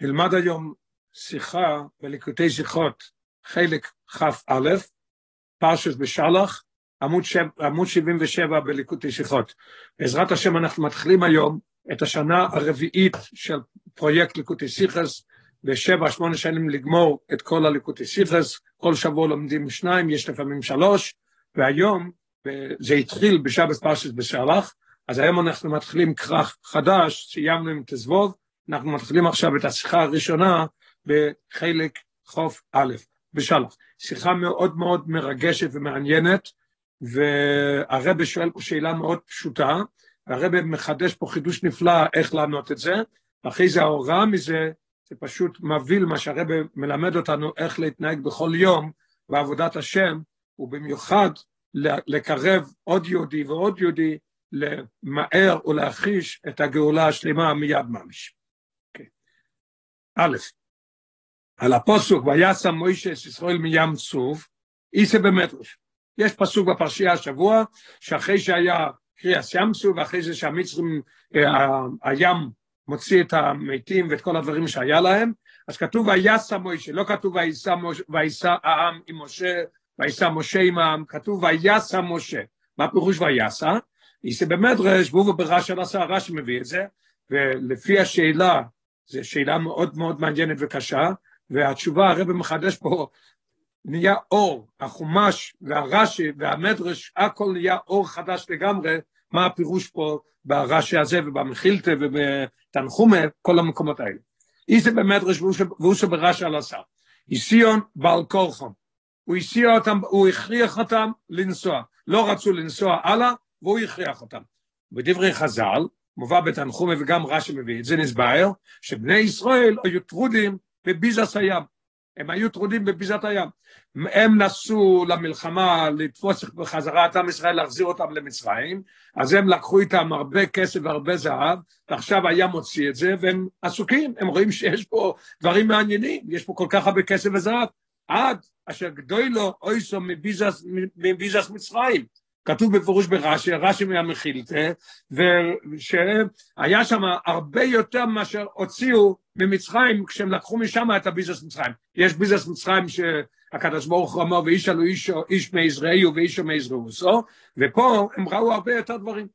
נלמד היום שיחה בליקוטי שיחות, חלק כ"א, פרשת בשלח, עמוד, שב, עמוד 77 בליקוטי שיחות. בעזרת השם אנחנו מתחילים היום את השנה הרביעית של פרויקט ליקוטי סיכס, בשבע, שמונה שנים לגמור את כל הליקוטי סיכס, כל שבוע לומדים שניים, יש לפעמים שלוש, והיום, זה התחיל בשבת פרשת בשלח, אז היום אנחנו מתחילים כרך חדש, סיימנו עם תזבוב, אנחנו מתחילים עכשיו את השיחה הראשונה בחלק חוף א', בשלח. שיחה מאוד מאוד מרגשת ומעניינת, והרבה שואל פה שאלה מאוד פשוטה, והרבה מחדש פה חידוש נפלא איך לענות את זה, ואחרי זה ההוראה מזה, זה פשוט מביא מה שהרבה מלמד אותנו איך להתנהג בכל יום בעבודת השם, ובמיוחד לקרב עוד יהודי ועוד יהודי למהר ולהחיש את הגאולה השלמה מיד ממש. א', על הפוסוק, וישם מוישה את ישראל מים צוף, איסה במדרש. יש פסוק בפרשייה השבוע, שאחרי שהיה קריאס ים צוף, ואחרי זה שהמצרים, אה, הים מוציא את המתים ואת כל הדברים שהיה להם, אז כתוב ויסע מוישה, לא כתוב ויסע העם עם משה, ויסע משה עם העם, כתוב ויסע משה. מה פירוש ויסע? איסה במדרש, והוא ברש"י עשה, רש"י מביא את זה, ולפי השאלה זו שאלה מאוד מאוד מעניינת וקשה, והתשובה הרב מחדש פה, נהיה אור, החומש והרש"י והמדרש, הכל נהיה אור חדש לגמרי, מה הפירוש פה ברש"י הזה ובמחילתא ובתנחומה, כל המקומות האלה. איזה במדרש והוא שברש"י על השר. איסיון בעל כורחם. הוא הסיע אותם, הוא הכריח אותם לנסוע. לא רצו לנסוע הלאה, והוא הכריח אותם. בדברי חז"ל, מובא בתנחומי וגם רש"י מביא את זה, נסבר, שבני ישראל היו טרודים בביזת הים. הם היו טרודים בביזת הים. הם נסעו למלחמה לתפוס בחזרה את עם ישראל, להחזיר אותם למצרים, אז הם לקחו איתם הרבה כסף והרבה זהב, ועכשיו הים מוציא את זה, והם עסוקים, הם רואים שיש פה דברים מעניינים, יש פה כל כך הרבה כסף וזהב, עד אשר גדוי לו אויסו מביזת מצרים. כתוב בפירוש ברש"י, רש"י מהמחילתא, ושהיה שם הרבה יותר מאשר הוציאו ממצרים כשהם לקחו משם את הביזנס מצרים. יש ביזנס מצרים שהקדוש ברוך הוא אמר, ואיש עלו איש, מעזראיו ואיש מעזראוסו, ופה הם ראו הרבה יותר דברים.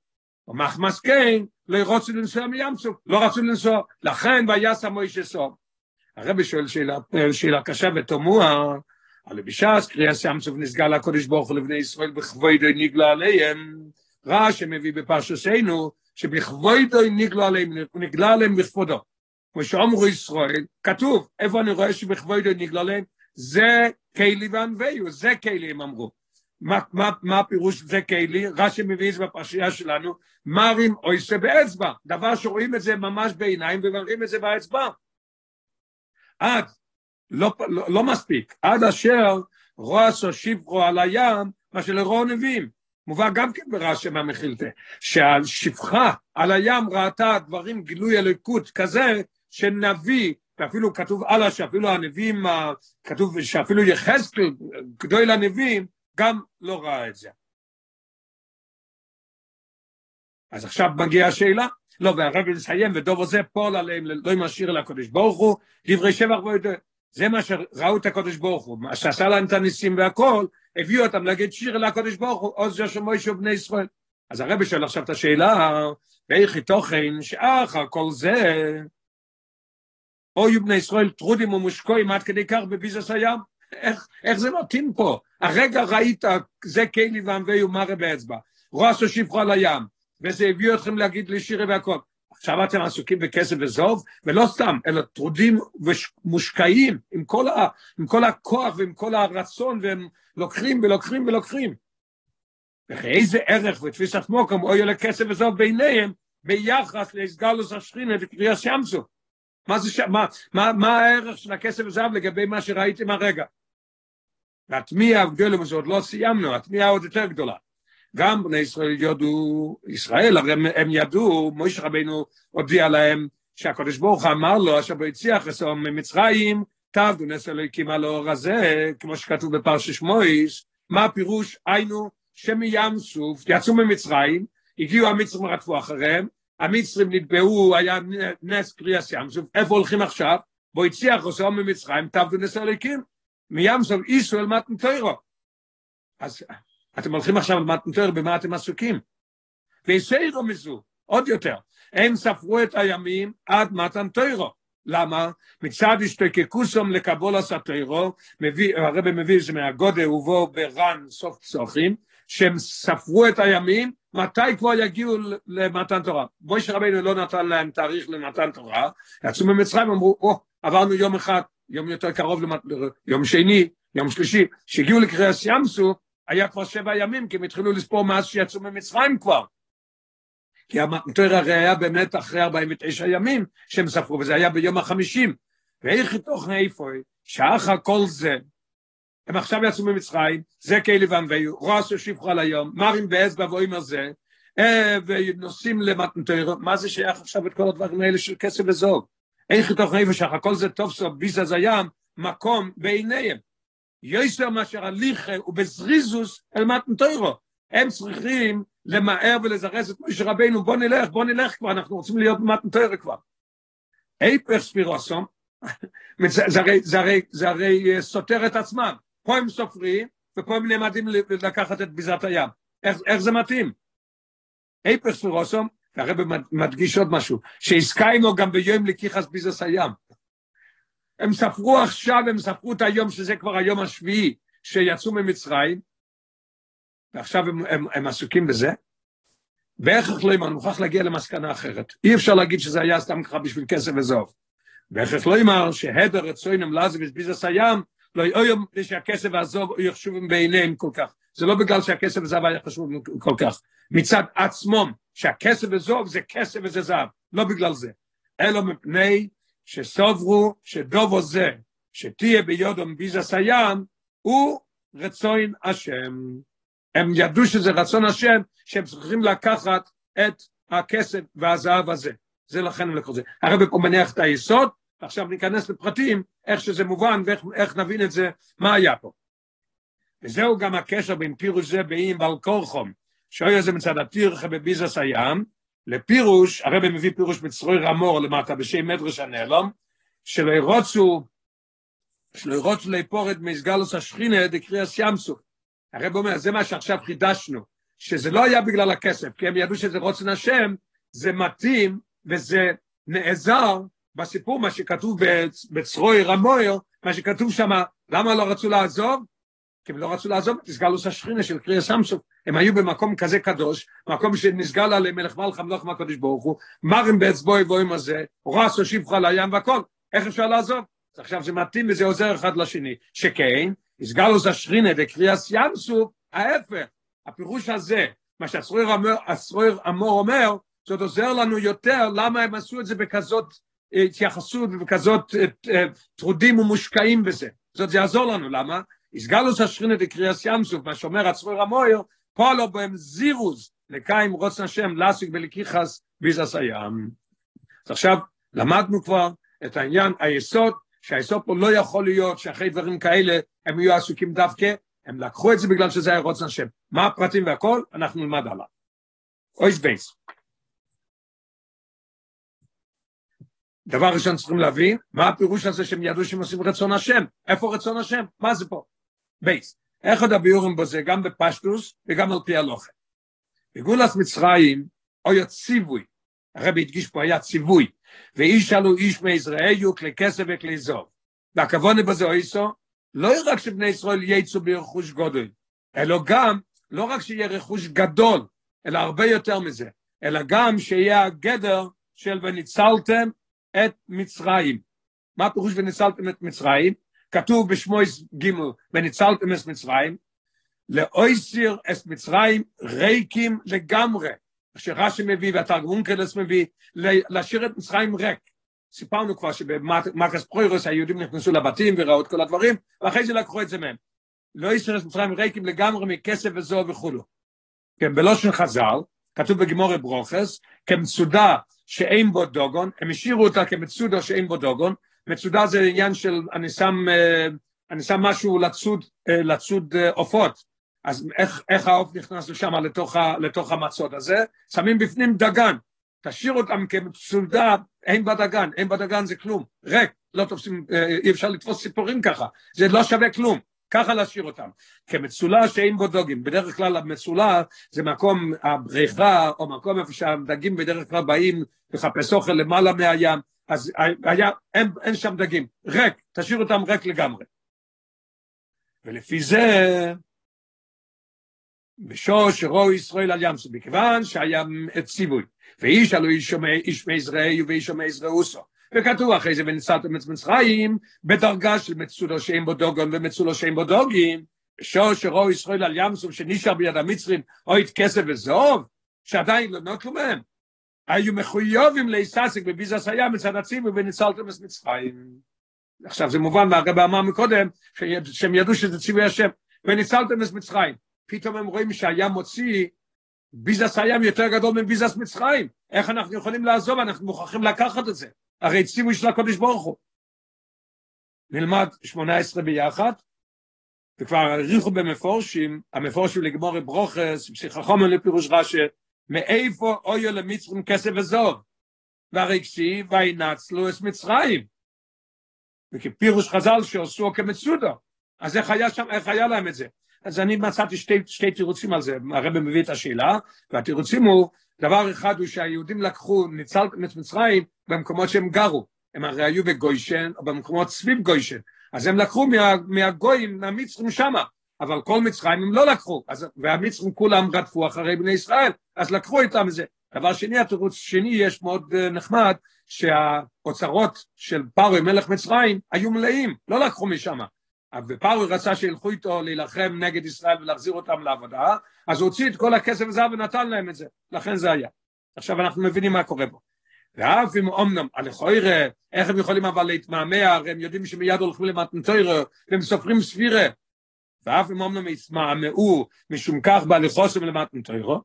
ומחמס כן, לא רצו לנסוע מים סוף, לא רצו לנסוע, לכן ויעש מוישה סוף. הרבי שואל שאלה, שאלה קשה ותמוה, אבל בשעס קריאס ים סוף נסגל הקודש ברוך הוא לבני ישראל בכבודו נגלה עליהם, רע שמביא בפרשתנו, שבכבודו נגלה עליהם, נגלה עליהם בכבודו. כמו שאומרו ישראל, כתוב, איפה אני רואה שבכבודו נגלה עליהם? זה קיילי וענווהו, זה קיילי הם אמרו. מה, מה, מה הפירוש זה קיילי? רש"י מביא את זה בפרשייה שלנו, מרים אויסה באצבע, דבר שרואים את זה ממש בעיניים ומראים את זה באצבע. עד לא, לא, לא מספיק, עד אשר רועסו שברו על הים, מה שלרוע נביאים. מובא גם כן ברש"י מהמחילתא, שהשפחה על הים ראתה דברים גילוי אלוקות כזה, שנביא, ואפילו כתוב הלאה שאפילו הנביאים, כתוב שאפילו יחזקאל, גדול הנביאים, גם לא ראה את זה. אז עכשיו מגיעה השאלה, לא, והרב יסיים, ודוב הזה פועל עליהם, לא משאיר לקודש ברוך הוא, דברי שבח ויודע. זה מה שראו את הקודש ברוך הוא, מה שעשה להם את הניסים והכל, הביאו אותם להגיד שיר לקודש ברוך הוא, עוז של מוישה ובני ישראל. אז הרבי שואל עכשיו את השאלה, ואיך תוכן שאחר כל זה, אוי בני ישראל טרודים ומושקועים עד כדי כך בביזס הים? איך, איך זה מתאים פה? הרגע ראית, זה קיילי וענבי ומרה באצבע, רועסו שפחו על הים, וזה הביא אתכם להגיד לי שירי והכל. עכשיו אתם עסוקים בכסף וזוב, ולא סתם, אלא טרודים ומושקעים עם כל, ה, עם כל הכוח ועם כל הרצון, והם לוקחים ולוקחים ולוקחים. ואיזה ערך ותפיסת מוקם אוי לכסף וזוב ביניהם, ביחס להסגלוס השכינה וקריאס ימסו. מה, זה ש... מה, מה, מה הערך של הכסף וזהב לגבי מה שראיתם הרגע? והתמיהה הגדולה, וזה עוד לא סיימנו, התמיהה עוד יותר גדולה. גם בני ישראל יודו, ישראל, הרי הם, הם ידעו, מוישה רבינו הודיע להם שהקדוש ברוך אמר לו, אשר בו הציח לסום ממצרים, תעבדו נס אלוהיקים על האור הזה, כמו שכתוב בפרשש מויס, מה הפירוש? היינו שמים סוף, יצאו ממצרים, הגיעו המצרים רדפו אחריהם, המצרים נתבעו, היה נס קריאס ים סוף, איפה הולכים עכשיו? בו הציח עושו ממצרים, תעבדו נס הליקים, מים סוף איסו אל מתן תוירו. אז אתם הולכים עכשיו תוירו, במה אתם עסוקים? ויסיירו מזו, עוד יותר, הם ספרו את הימים עד מתן תוירו. למה? מצד השתקקוסום לקבול הסתירו, הרב מביא את זה מהגודל ובו ברן סוף צוחים, שהם ספרו את הימים, מתי כבר יגיעו למתן תורה. מוישה רבינו לא נתן להם תאריך למתן תורה, יצאו ממצרים ואמרו, או, oh, עברנו יום אחד, יום יותר קרוב, למת... יום שני, יום שלישי, שהגיעו לקריאס ים סוף, היה כבר שבע ימים, כי הם התחילו לספור מאז שיצאו ממצרים כבר. כי המתור הרי היה באמת אחרי 49 ימים שהם ספרו, וזה היה ביום החמישים. ואיך תוך איפה, שאחר כל זה, הם עכשיו יצאו ממצרים, זה כאלי ואנביו, רועסו שפחו על היום, מרים באצבע ואומר זה, ונוסעים למתנתר, מה זה שייך עכשיו את כל הדברים האלה של כסף וזוג? איך תוך איפה שאחר כל זה טוב סוף ביזז הים, מקום בעיניהם. יויסר מאשר הליכה ובזריזוס אל מתנתרו. הם צריכים למהר ולזרז את משה רבינו, בוא נלך, בוא נלך כבר, אנחנו רוצים להיות במתן תוירה כבר. היפר ספירוסום, זה הרי, הרי, הרי אה, סותר את עצמם. פה הם סופרים, ופה הם נעמדים לקחת את ביזת הים. איך, איך זה מתאים? היפר ספירוסום, והרב מדגיש עוד משהו, שהסקיינו גם ביום לקיחס ביזס הים. הם ספרו עכשיו, הם ספרו את היום, שזה כבר היום השביעי, שיצאו ממצרים, ועכשיו הם, הם, הם עסוקים בזה, ואיך לא יאמר, מוכרח להגיע למסקנה אחרת. אי אפשר להגיד שזה היה סתם ככה בשביל כסף וזוב. ואיך לא יאמר שהדר רצוינם לעזב את ביזס הים, לא יאמר שהכסף והזוב יחשובים בעיניהם כל כך. זה לא בגלל שהכסף וזהב היה חשוב כל כך. מצד עצמם, שהכסף וזוב זה כסף וזה זהב. לא בגלל זה. אלא מפני שסוברו שדובו זה, שתהיה ביודום ביזס הים, הוא רצוין השם. הם ידעו שזה רצון השם, שהם צריכים לקחת את הכסף והזהב הזה. זה לכן הם לקחו את זה. הרב פה מניח את היסוד, ועכשיו ניכנס לפרטים, איך שזה מובן ואיך נבין את זה, מה היה פה. וזהו גם הקשר בין פירוש זה באיים בעל כורחום, שאוי זה מצד הטירחה בביזס הים, לפירוש, הרב מביא פירוש מצרוי רמור למטה בשם מדרש הנעלום, שלא ירוצו, שלא ירוצו ליפור את מסגלוס השכינה דקריאס ים סוף. הרב אומר, זה מה שעכשיו חידשנו, שזה לא היה בגלל הכסף, כי הם ידעו שזה רוצן השם, זה מתאים וזה נעזר בסיפור, מה שכתוב בצרוי רמויר, מה שכתוב שם, למה לא רצו לעזוב? כי הם לא רצו לעזוב את הסגלוס השכינה של קריאה סמסוף, הם היו במקום כזה קדוש, מקום שנסגל עליהם מלך מלך המלוך מהקדוש ברוך הוא, מרים באצבעו ובוים הזה, רס הושיבך על הים והכל, איך אפשר לעזוב? עכשיו זה מתאים וזה עוזר אחד לשני, שכן, הסגלוס השכינה דקריאס ים סוף, ההפך, הפירוש הזה, מה שהסרויר אמור אומר, זאת עוזר לנו יותר למה הם עשו את זה בכזאת התייחסות ובכזאת טרודים ומושקעים בזה. זאת זה יעזור לנו, למה? הסגלוס השכינה דקריאס ים סוף, מה שאומר הסרויר המויר, פועלו בהם זירוז לקיים רוצן השם להשיג בלקיחס ביזס הים. אז עכשיו למדנו כבר את העניין, היסוד, שהיסוד פה לא יכול להיות שאחרי דברים כאלה הם יהיו עסוקים דווקא, הם לקחו את זה בגלל שזה היה רצון השם. מה הפרטים והכל? אנחנו נלמד עליו. אויס בייס. דבר ראשון צריכים להבין, מה הפירוש הזה שהם ידעו שהם עושים רצון השם? איפה רצון השם? מה זה פה? בייס. איך עוד הביאורים בו זה? גם בפשטוס וגם על פי הלוכה. בגולת מצרים, היה ציווי, הרבי הדגיש פה, היה ציווי, ואיש עלו איש מיזרעיו כלי כסף וכלי זוב. והכוונה בזה אויסו, לא רק שבני ישראל יצאו ברכוש גודל, אלא גם, לא רק שיהיה רכוש גדול, אלא הרבה יותר מזה, אלא גם שיהיה הגדר של וניצלתם את מצרים. מה הפירוש וניצלתם את מצרים? כתוב בשמויס ג' וניצלתם את מצרים, לאויסיר את מצרים ריקים לגמרי. שרש"י מביא והתרגום קלס מביא, להשאיר את מצרים ריק. סיפרנו כבר שבמקס פרוירוס היהודים נכנסו לבתים וראו את כל הדברים, ואחרי זה לקחו את זה מהם. לא ישראל את מצרים ריקים לגמרי מכסף וזוהר וכולו. כן, בלושן חז"ל, כתוב בגמורי ברוכס, כמצודה שאין בו דוגון, הם השאירו אותה כמצודה שאין בו דוגון, מצודה זה עניין של אני שם, אני שם משהו לצוד, לצוד עופות, אז איך, איך העוף נכנס לשם לתוך, לתוך המצוד הזה? שמים בפנים דגן, תשאיר אותם כמצודה, אין בדגן, אין בדגן זה כלום, ריק, לא תופסים, אי אפשר לתפוס ציפורים ככה, זה לא שווה כלום, ככה להשאיר אותם. כמצולה שאין בו דוגים, בדרך כלל המצולה זה מקום הבריכה, או מקום איפה שהדגים בדרך כלל באים לחפש אוכל למעלה מהים, אז היה, אין, אין שם דגים, ריק, תשאיר אותם ריק לגמרי. ולפי זה, בשור שרו ישראל על ים סוף, מכיוון שהיה ציווי, ואיש הלו איש מעזרעי ואיש מעזרעוסו. וכתוב אחרי זה ונצלתם את מצרים בדרגה של מצולו שאין בו דוגון ומצולו שאין בו דוגים, בשור שרו ישראל על ים שנשאר ביד המצרים אוי את כסף וזוב, שעדיין לא נוטלו מהם. היו מחויבים להיססק בביזס הים מצד הציווי ונצלתם את מצרים. עכשיו זה מובן מהרבה אמר מקודם שהם ידעו שזה ציווי השם וניצלתם את מצרים. פתאום הם רואים שהים מוציא ביזס הים יותר גדול מביזס מצרים. איך אנחנו יכולים לעזוב? אנחנו מוכרחים לקחת את זה. הרי ציווי של הקודש ברוך הוא. נלמד שמונה עשרה ביחד וכבר העריכו במפורשים המפורשים לגמור את ברוכס פסיכחומר לפירוש רש"י מאיפה אויו למצרים כסף וזוב? והרי כסיב וינצלו את מצרים. וכפירוש חז"ל שעשו כמצודו. אז איך היה שם, איך היה להם את זה? אז אני מצאתי שתי, שתי תירוצים על זה, הרב מביא את השאלה, והתירוצים הוא, דבר אחד הוא שהיהודים לקחו, ניצל את מצרים במקומות שהם גרו, הם הרי היו בגוישן, או במקומות סביב גוישן, אז הם לקחו מה, מהגויים, מהמצרים שמה, אבל כל מצרים הם לא לקחו, אז, והמצרים כולם רדפו אחרי בני ישראל, אז לקחו איתם את זה. דבר שני, התירוץ שני יש מאוד נחמד, שהאוצרות של פרוי מלך מצרים היו מלאים, לא לקחו משם. ופרוי רצה שילכו איתו להילחם נגד ישראל ולהחזיר אותם לעבודה, אז הוא הוציא את כל הכסף הזה ונתן להם את זה, לכן זה היה. עכשיו אנחנו מבינים מה קורה פה. ואף אם אומנם, הלכוירא, איך הם יכולים אבל להתמהמה, הרי הם יודעים שמיד הולכים למתנתוירא, והם סופרים ספירה. ואף אם אומנם יתמהמהו משום כך בהליכוסם למתנתוירא,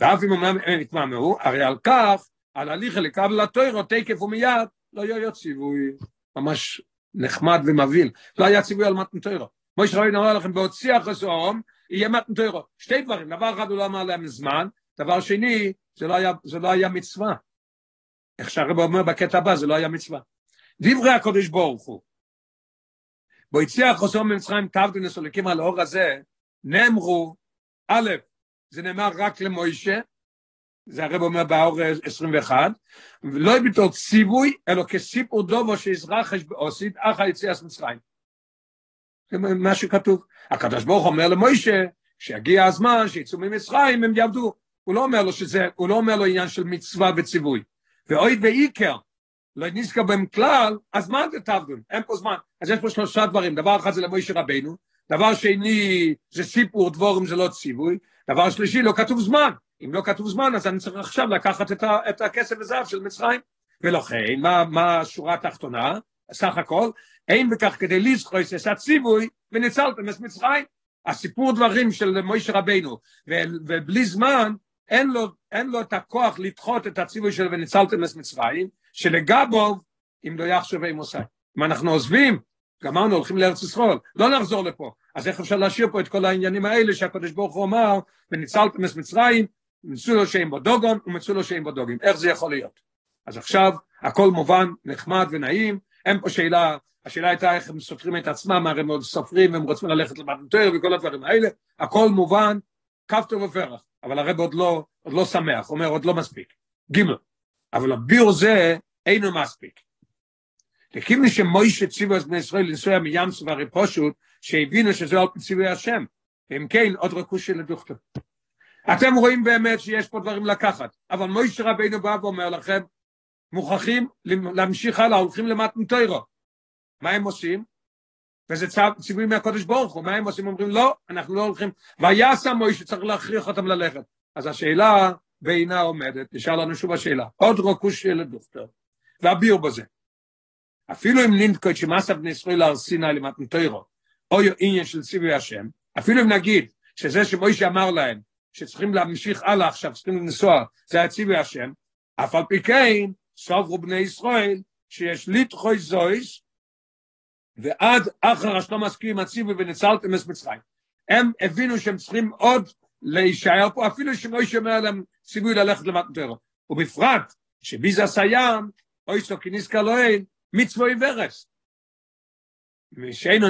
ואף אם אומנם יתמהמהו, הרי על כך על הליכה לקבל התוירו תקף ומיד, לא היה ציווי ממש נחמד ומבהיל, לא היה ציווי על מתן תוירו. כמו שרבינו אמר לכם, בהוציא החסום, יהיה מתן תוירו. שתי דברים, דבר אחד הוא לא אמר להם זמן, דבר שני, זה לא היה, זה לא היה מצווה. איך שהרב אומר בקטע הבא, זה לא היה מצווה. דברי הקודש ברוך הוא. בו הציע החוסום במצרים תבדינס הולכים על האור הזה, נאמרו, א', זה נאמר רק למוישה, זה הרב אומר באור 21, ולא בתור ציווי, אלא כסיפור דובו שיזרחש באוסית, אך היציאס מצרים. זה מה שכתוב. הקדוש ברוך אומר למוישה, שיגיע הזמן שיצאו ממצרים, הם יעבדו. הוא לא אומר לו שזה, הוא לא אומר לו עניין של מצווה וציווי. ואוי ואיקר, לא נזכר בהם כלל, אז מה זה תעבדו? אין פה זמן. אז יש פה שלושה דברים, דבר אחד זה למוישה רבנו, דבר שני זה סיפור דבורים זה לא ציווי, דבר שלישי לא כתוב זמן. אם לא כתוב זמן, אז אני צריך עכשיו לקחת את, ה, את הכסף וזהב של מצרים. ולכן, מה, מה השורה התחתונה? סך הכל, אין בכך כדי לזכויס את הציווי וניצלתם את מצרים. הסיפור דברים של מוישה רבנו, ובלי זמן, אין לו, אין לו את הכוח לדחות את הציווי של וניצלתם את מצרים, שלגבו, אם לא עם עושה. אם אנחנו עוזבים, גמרנו, הולכים לארץ ישראל, לא נחזור לפה. אז איך אפשר להשאיר פה את כל העניינים האלה שהקדוש ברוך הוא אמר, וניצלתם את מצרים, מצאו לו שאין בו דוגון ומצאו לו שאין בו דוגים. איך זה יכול להיות? אז עכשיו הכל מובן, נחמד ונעים, אין פה שאלה, השאלה הייתה איך הם סופרים את עצמם, הרי הם עוד סופרים והם רוצים ללכת למתנתר וכל הדברים האלה, הכל מובן, קו טוב ופרח, אבל הרב עוד לא, עוד לא שמח, אומר עוד לא מספיק. ג' אבל הביור זה אינו מספיק. לכיוון שמוישה ציוו את בני ישראל לנסוע מים סברי פשוט, שהבינו שזה על ציווי השם, ואם כן עוד רכוש של הדוכתו. אתם רואים באמת שיש פה דברים לקחת, אבל מוישה רבינו בא ואומר לכם, מוכרחים להמשיך הלאה, הולכים למתן תוירו. מה הם עושים? וזה ציווי מהקודש ברוך הוא, מה הם עושים? אומרים לא, אנחנו לא הולכים, ויעשה מוישה, צריך להכריח אותם ללכת. אז השאלה בעינה עומדת, נשאר לנו שוב השאלה, עוד רוקוש של דוכתר, והביאו בזה. אפילו אם ננקוד שמסה בני ישראל להר סיני למתן תוירו, או עניין של ציווי השם, אפילו אם נגיד שזה שמוישה אמר להם, שצריכים להמשיך הלאה עכשיו, צריכים לנסוע, זה הציווי השם, אף על פי כן, סוברו בני ישראל, שיש ליטחוי זויס, ועד אחר השלום מסכים הציווי וניצלתם את מצרים. הם הבינו שהם צריכים עוד להישאר פה, אפילו שמוישה אומר להם ציווי ללכת למתנתרו. ובפרט שביזה סיים, אוי סו כניסקה לא אין, מצווה עיברס. ושאינו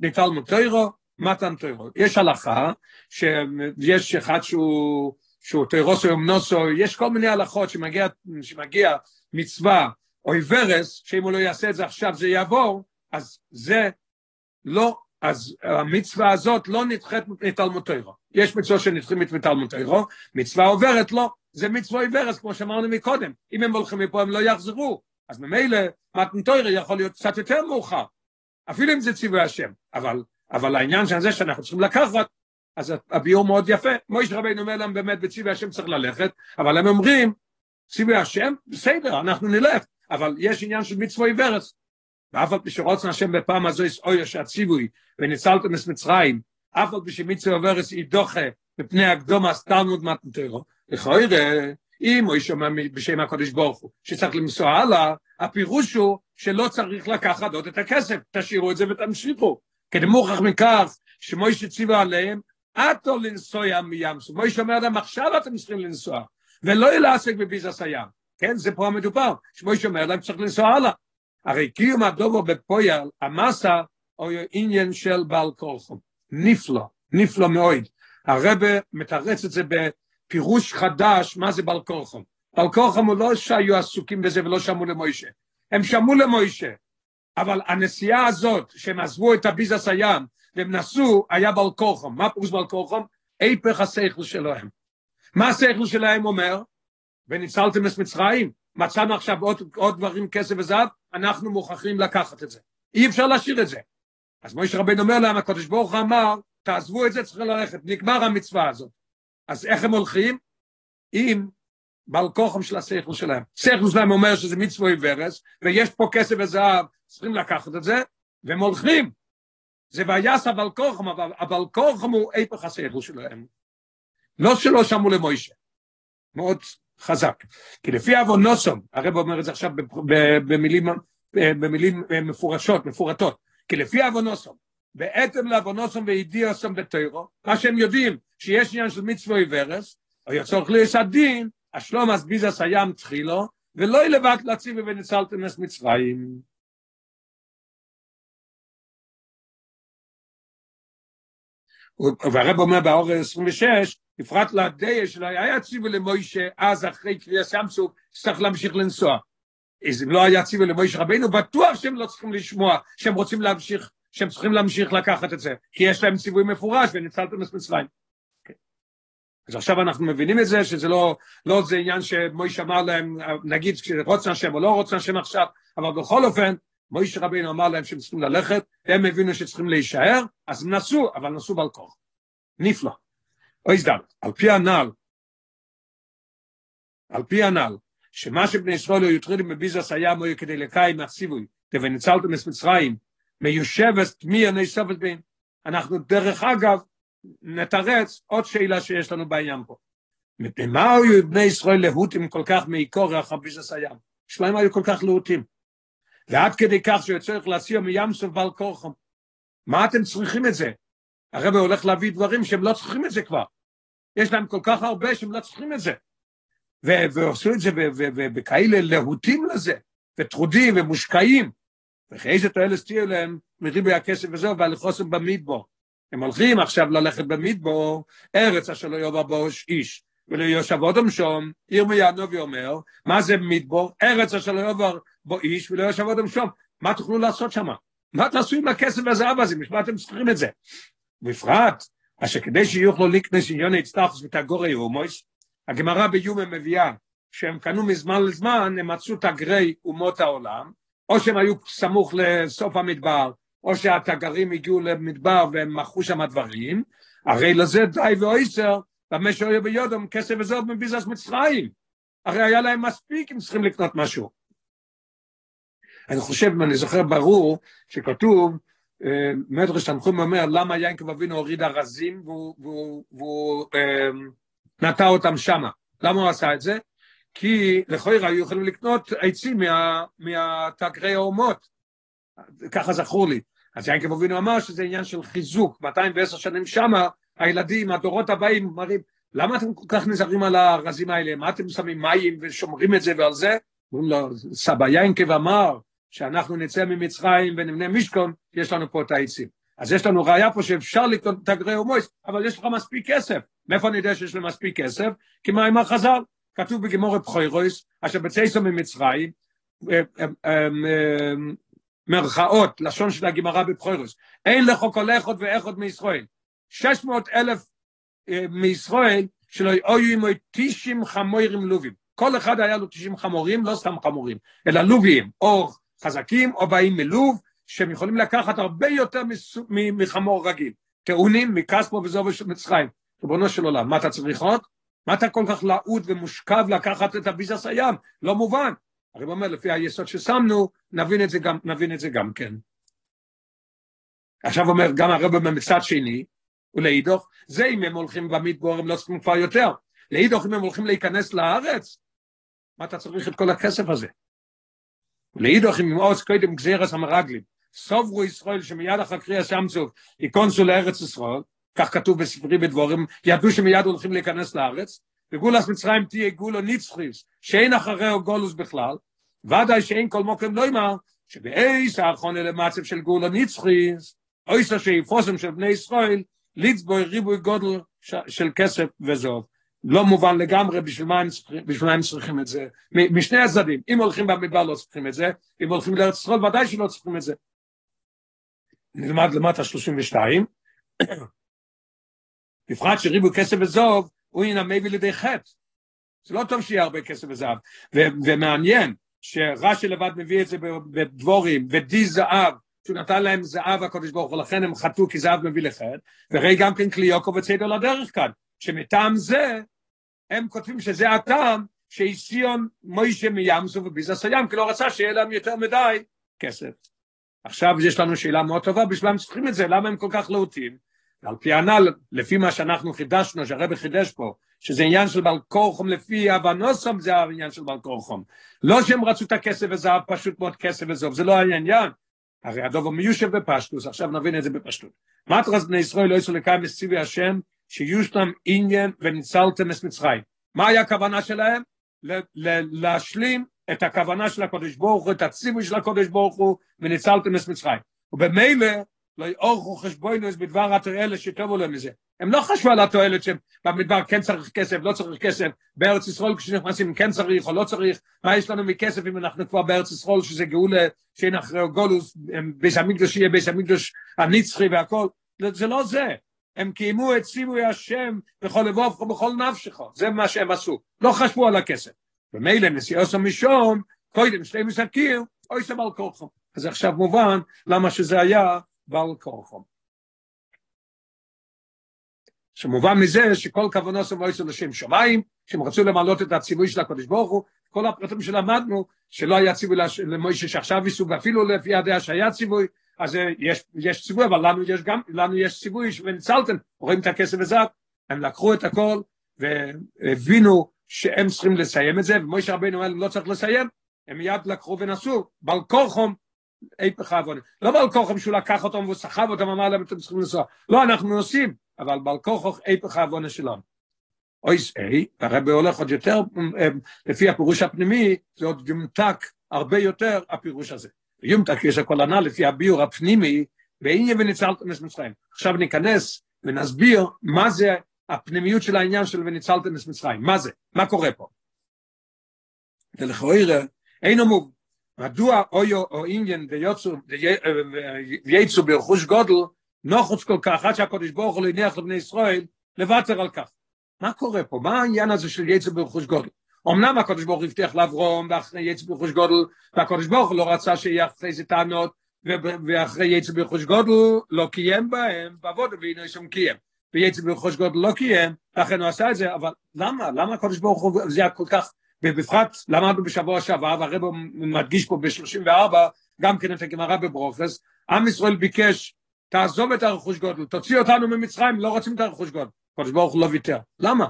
ניטל מוטוירו, מתן טוירו. יש הלכה, שיש אחד שהוא, שהוא טוירוסו יומנוסו, יש כל מיני הלכות שמגיע, שמגיע מצווה או עיברס, שאם הוא לא יעשה את זה עכשיו זה יעבור, אז זה לא, אז המצווה הזאת לא נדחית מתלמוד תוירו. יש מצווה שנדחים מתלמוד תוירו, מצווה עוברת לא, זה מצווה עיברס, כמו שאמרנו מקודם. אם הם הולכים מפה הם לא יחזרו. אז ממילא מתן תוירו יכול להיות קצת יותר מאוחר. אפילו אם זה ציווי השם. אבל, אבל העניין של זה שאנחנו צריכים לקחת, אז הביאור מאוד יפה. מויש רבינו אומר להם באמת בציווי השם צריך ללכת, אבל הם אומרים, ציווי השם, בסדר, אנחנו נלך, אבל יש עניין של מצווה עיברס. ואף על פי שרוצן השם בפעם הזו יש אויר שהציווי וניצלתם את מצרים, אף על פי שמצווה עיברס היא דוחה מפני הקדום הסתלמוד מתנתרו. לכאורה, אם הוא שומע בשם הקודש ברוך הוא, שצריך למסוע הלאה, הפירוש הוא שלא צריך לקחת עוד את הכסף, תשאירו את זה ותמשיכו. כדי מוכח מכך שמוישה ציווה עליהם, עתו לנסוע מים סוף. מוישה אומר להם, עכשיו אתם צריכים לנסוע, ולא לעסק בביזס הים. כן, זה פה המדובר, שמוישה אומר להם, צריך לנסוע הלאה. הרי קיום הדובו בפויל, המסה, או עניין של בעל כורחום. נפלא, נפלא מאוד. הרבה מתרץ את זה בפירוש חדש, מה זה בעל כורחום. בעל כורחום הוא לא שהיו עסוקים בזה ולא שמעו למוישה. הם שמעו למוישה, אבל הנסיעה הזאת, שהם עזבו את הביזס הים, והם נסעו, היה בעל כורחום. מה פירוש בעל כורחום? היפך השכל שלהם. מה השכל שלהם אומר? וניצלתם את מצרים, מצאנו עכשיו עוד, עוד דברים, כסף וזהב, אנחנו מוכרחים לקחת את זה. אי אפשר להשאיר את זה. אז מוישה רבינו אומר להם, הקדוש ברוך אמר, תעזבו את זה, צריכים ללכת, נגמר המצווה הזאת. אז איך הם הולכים? עם בעל כוחם של השכל שלהם. שכל שלהם אומר שזה מצווה עיוורס, ויש פה כסף וזהב, צריכים לקחת את זה, והם הולכים. זה ויעש הבעל כוחם, אבל הבעל כוחם הוא היפך השכל שלהם. לא שלא שמעו למוישה. מאוד חזק. כי לפי אבונוסום, הרב אומר את זה עכשיו במילים, במילים מפורשות, מפורטות, כי לפי אבונוסום, בעצם לאבונוסום ואידיאוסום בתוירו, מה שהם יודעים, שיש עניין של מצווה עיוורס, או יצורך ליש הדין, השלום אז ביזס הים תחילו, ולא ילבק להציבי וניצלתם את מצרים. והרב אומר באור 26, בפרט לדיה שלו, היה ציווי למוישה, אז אחרי קריאה סמסוק, צריך להמשיך לנסוע. אז אם לא היה ציווי למוישה רבינו, בטוח שהם לא צריכים לשמוע, שהם רוצים להמשיך, שהם צריכים להמשיך לקחת את זה, כי יש להם ציווי מפורש, וניצלתם את מצרים. Okay. אז עכשיו אנחנו מבינים את זה, שזה לא, לא זה עניין שמוישה אמר להם, נגיד רוצן השם או לא רוצן השם עכשיו, אבל בכל אופן, מוישה רבינו אמר להם שהם צריכים ללכת, הם הבינו שצריכים להישאר, אז הם נסעו, אבל נסעו בעל כוח. נפלא. אוי זדל, על פי הנ"ל, על פי הנ"ל, שמה שבני ישראל היו יוטרידים בביזס היה מוי כדי לקיים מהסיבוי, ונצלתם את מצרים, מיושבת מי עני סופת בין. אנחנו דרך אגב נתרץ עוד שאלה שיש לנו בעניין פה. מפני מה היו בני ישראל להוטים כל כך מעיקור אחר ביזס הים? שלהם היו כל כך להוטים. ועד כדי כך שהוא צריך להסיע מים סוף בעל כורחם. מה אתם צריכים את זה? הרב הולך להביא דברים שהם לא צריכים את זה כבר. יש להם כל כך הרבה שהם לא צריכים את זה. ועשו את זה וכאלה להוטים לזה, וטרודים ומושקעים. וכי איזה תועלת תהיה להם מריבי הכסף וזהו, והלכוסם במדבור. הם הולכים עכשיו ללכת במדבור, ארץ אשר לא יאמר בו איש, ולא יושב אודם שום, ירמיה הנובי אומר, מה זה מדבור? ארץ אשר לא יאמר בו איש, ולא יושב אודם שום. מה תוכלו לעשות שם? מה תעשו עם הכסף והזהב הזה? בשביל מה אתם צריכים את זה? בפרט, אשר כדי שיוכלו לקנס עניון הצטרפוס ותגורי אומויס, הגמרא ביומה מביאה שהם קנו מזמן לזמן, הם מצאו תגרי אומות העולם, או שהם היו סמוך לסוף המדבר, או שהתגרים הגיעו למדבר והם מכרו שם דברים, הרי לזה די ואויסר, במה שהיו ביודום כסף וזוב מביזס מצרים. הרי היה להם מספיק אם צריכים לקנות משהו. אני חושב, אם אני זוכר ברור, שכתוב מדרש תנחום אומר למה ינקב אבינו הוריד ארזים והוא אה, נטע אותם שמה. למה הוא עשה את זה? כי לכאורה היו יכולים לקנות עצים מה, מהתגרי האומות. ככה זכור לי. אז ינקב אבינו אמר שזה עניין של חיזוק, 210 שנים שמה, הילדים, הדורות הבאים מראים, למה אתם כל כך נזהרים על הרזים האלה? מה אתם שמים מים ושומרים את זה ועל זה? אומרים לו, סבא יינקב אמר שאנחנו נצא ממצרים ונבנה משכון, יש לנו פה את העצים. אז יש לנו ראיה פה שאפשר לקנות את הגרי הומויס, אבל יש לך מספיק כסף. מאיפה אני יודע שיש לי מספיק כסף? כי מה עם החז"ל? כתוב בגמורת בחוירויס, אשר בצייסו ממצרים, אה, אה, אה, מרכאות, לשון של הגמרא בבחוירוס, אין לך כל אחד ואחד מישראל. 600 אלף מישראל שלא היו עמו 90 חמורים לובים. כל אחד היה לו 90 חמורים, לא סתם חמורים, אלא לוביים, או חזקים או באים מלוב, שהם יכולים לקחת הרבה יותר מחמור רגיל. טעונים מכספו וזובו של מצרים. ריבונו של עולם, מה אתה צריך עוד? מה אתה כל כך לעוד ומושכב לקחת את הביזס הים? לא מובן. הרי הוא אומר, לפי היסוד ששמנו, נבין את זה גם, נבין את זה גם כן. עכשיו אומר, גם הרב מצד שני, ולאידוך, זה אם הם הולכים במדבור, הם לא צריכים כבר יותר. לאידוך, אם הם הולכים להיכנס לארץ, מה אתה צריך את כל הכסף הזה? לאידוך, אם עוז קודם גזירס המרגלים, סוברו ישראל שמיד אחר קריאה שמצוב, ייכנסו לארץ ישראל, כך כתוב בספרי בדבורים, ידעו שמיד הולכים להיכנס לארץ, וגולס מצרים תהיה גולו ניצחיס, שאין אחריהו גולוס בכלל, ודאי שאין כל מוקם לא אמר, שבאיס האחרונה למצב של גולו ניצחיס, אויס השאיפוסם של בני ישראל, ליצבוי ריבוי גודל של כסף וזוב. לא מובן לגמרי בשביל מה הם צריכים, בשביל מה הם צריכים את זה. משני הצדדים, אם הולכים במדבר לא צריכים את זה, אם הולכים לארץ ישראל ודאי שלא צריכים את זה. נלמד למטה 32, בפרט שריבוי כסף וזוב, הוא ינמי לידי חטא. זה לא טוב שיהיה הרבה כסף וזהב. ומעניין שרש"י לבד מביא את זה בדבורים, ודי זהב, שהוא נתן להם זהב הקודש ברוך הוא, לכן הם חטאו כי זהב מביא לחטא, וראי גם כן כלי יוקו לדרך כאן, שמטעם זה, הם כותבים שזה הטעם שהסיון מוישה מימסו וביזס הים, כי לא רצה שיהיה להם יותר מדי כסף. עכשיו יש לנו שאלה מאוד טובה, בשביל הם צריכים את זה, למה הם כל כך להוטים? ועל פי הנ"ל, לפי מה שאנחנו חידשנו, שהרבא חידש פה, שזה עניין של בעל כורחום, לפי אבנוסום זה העניין של בעל כורחום. לא שהם רצו את הכסף וזהב, פשוט מאוד כסף וזהב, זה לא העניין. הרי הדובר מיושב בפשטוס, עכשיו נבין את זה בפשטות. מטרס בני ישראל לא יצאו לקיים מסיבי השם, שיושתם עניין וניצלתם את מצרים. מה היה הכוונה שלהם? להשלים את הכוונה של הקודש ברוך הוא, את הציווי של הקודש ברוך הוא, וניצלתם את מצרים. ובמילא לא יאורכו חשבוינוס בדבר התועלת שטובו להם מזה. הם לא חשבו על התועלת שבמדבר כן צריך כסף, לא צריך כסף, בארץ ישראל כשנכנסים כן צריך או לא צריך, מה יש לנו מכסף אם אנחנו כבר בארץ ישראל שזה גאולה שאין אחרי גולוס, ביס המקדוש יהיה ביס המקדוש הנצחי והכל, זה לא זה. הם קיימו את ציווי השם בכל לבובך ובכל נפשך, זה מה שהם עשו, לא חשבו על הכסף. ומילא נסיעוסו משום, קודם שתי מסקיר, אוי סבל כוחם. אז עכשיו מובן למה שזה היה בעל כורחו. שמובן מזה שכל כוונו של מויסו לשם שמיים, שהם רצו למעלות את הציווי של הקודש ברוך הוא, כל הפרטים שלמדנו, שלא היה ציווי למוישה שעכשיו ייסעו, ואפילו לפי הדעה שהיה ציווי, אז יש, יש ציווי, אבל לנו יש גם, לנו יש ציווי וניצלתם, רואים את הכסף וזאת, הם לקחו את הכל והבינו שהם צריכים לסיים את זה, ומוישה רבינו אומר, לא צריך לסיים, הם מיד לקחו ונסעו, בעל כורחום, היפך העוונה. לא בעל כוחם שהוא לקח אותם והוא סחב אותם, אמר להם אתם צריכים לנסוע. לא, אנחנו נוסעים, אבל בעל כוחו היפך העוונה שלנו. אויס איי, הרבי הולך עוד יותר, לפי הפירוש הפנימי, זה עוד יומתק הרבה יותר הפירוש הזה. יומתק יש הכל ענה לפי הביור הפנימי, ואין וניצלתם את מצרים. עכשיו ניכנס ונסביר מה זה הפנימיות של העניין של וניצלתם את מצרים. מה זה? מה קורה פה? ולכאורה, אין מוב. מדוע אויו או עניין ויוצו וייצו ברכוש גודל נוחוץ כל כך עד שהקודש ברוך הוא הניח לבני ישראל לוותר על כך. מה קורה פה? מה העניין הזה של יצא ברכוש גודל? אמנם הקודש ברוך הבטיח לאברום ואחרי יצא ברכוש גודל והקודש ברוך לא רצה שיהיה אחרי זה טענות ואחרי יצא ברכוש גודל לא קיים בהם בעבוד והנה יש שם קיים ויצא ברכוש גודל לא קיים לכן הוא עשה את זה אבל למה? למה הקודש ברוך הוא זה כל כך ובפרט למדנו בשבוע שעבר, והרב מדגיש פה ב-34, גם כן את הגמרא בברוכס, עם ישראל ביקש, תעזוב את הרכוש גודל, תוציא אותנו ממצרים, לא רוצים את הרכוש גודל. קדוש ברוך הוא לא ויתר. למה?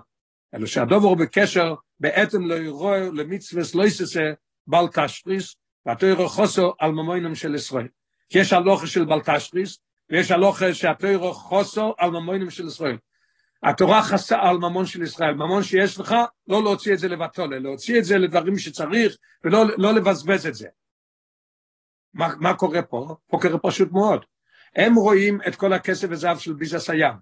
אלא שהדובר בקשר, בעצם לא יראה למצווס לא יססה בל תשריס, והתוירו חוסו על ממוינם של ישראל. יש הלוכה של בל תשריס, ויש הלוכה שהתוירו חוסו על ממוינם של ישראל. התורה חסה על ממון של ישראל, ממון שיש לך, לא להוציא את זה לבטולה, להוציא את זה לדברים שצריך, ולא לא לבזבז את זה. מה, מה קורה פה? פה קורה פשוט מאוד. הם רואים את כל הכסף וזהב של ביזס הים.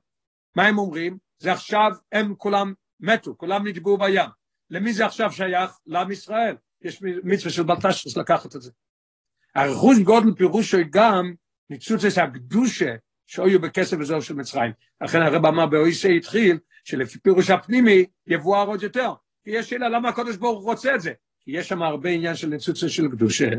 מה הם אומרים? זה עכשיו, הם כולם מתו, כולם נטבעו בים. למי זה עכשיו שייך? לעם ישראל. יש מצווה של בלטשרס לקחת את זה. הרכוש גודל פירושו גם ניצוצס הקדושה שהיו בכסף וזהו של מצרים. לכן הרב אמר באויסי התחיל שלפי פירוש הפנימי יבואר עוד יותר. כי יש שאלה למה הקדוש ברוך הוא רוצה את זה. כי יש שם הרבה עניין של ניצוצס של קדושה.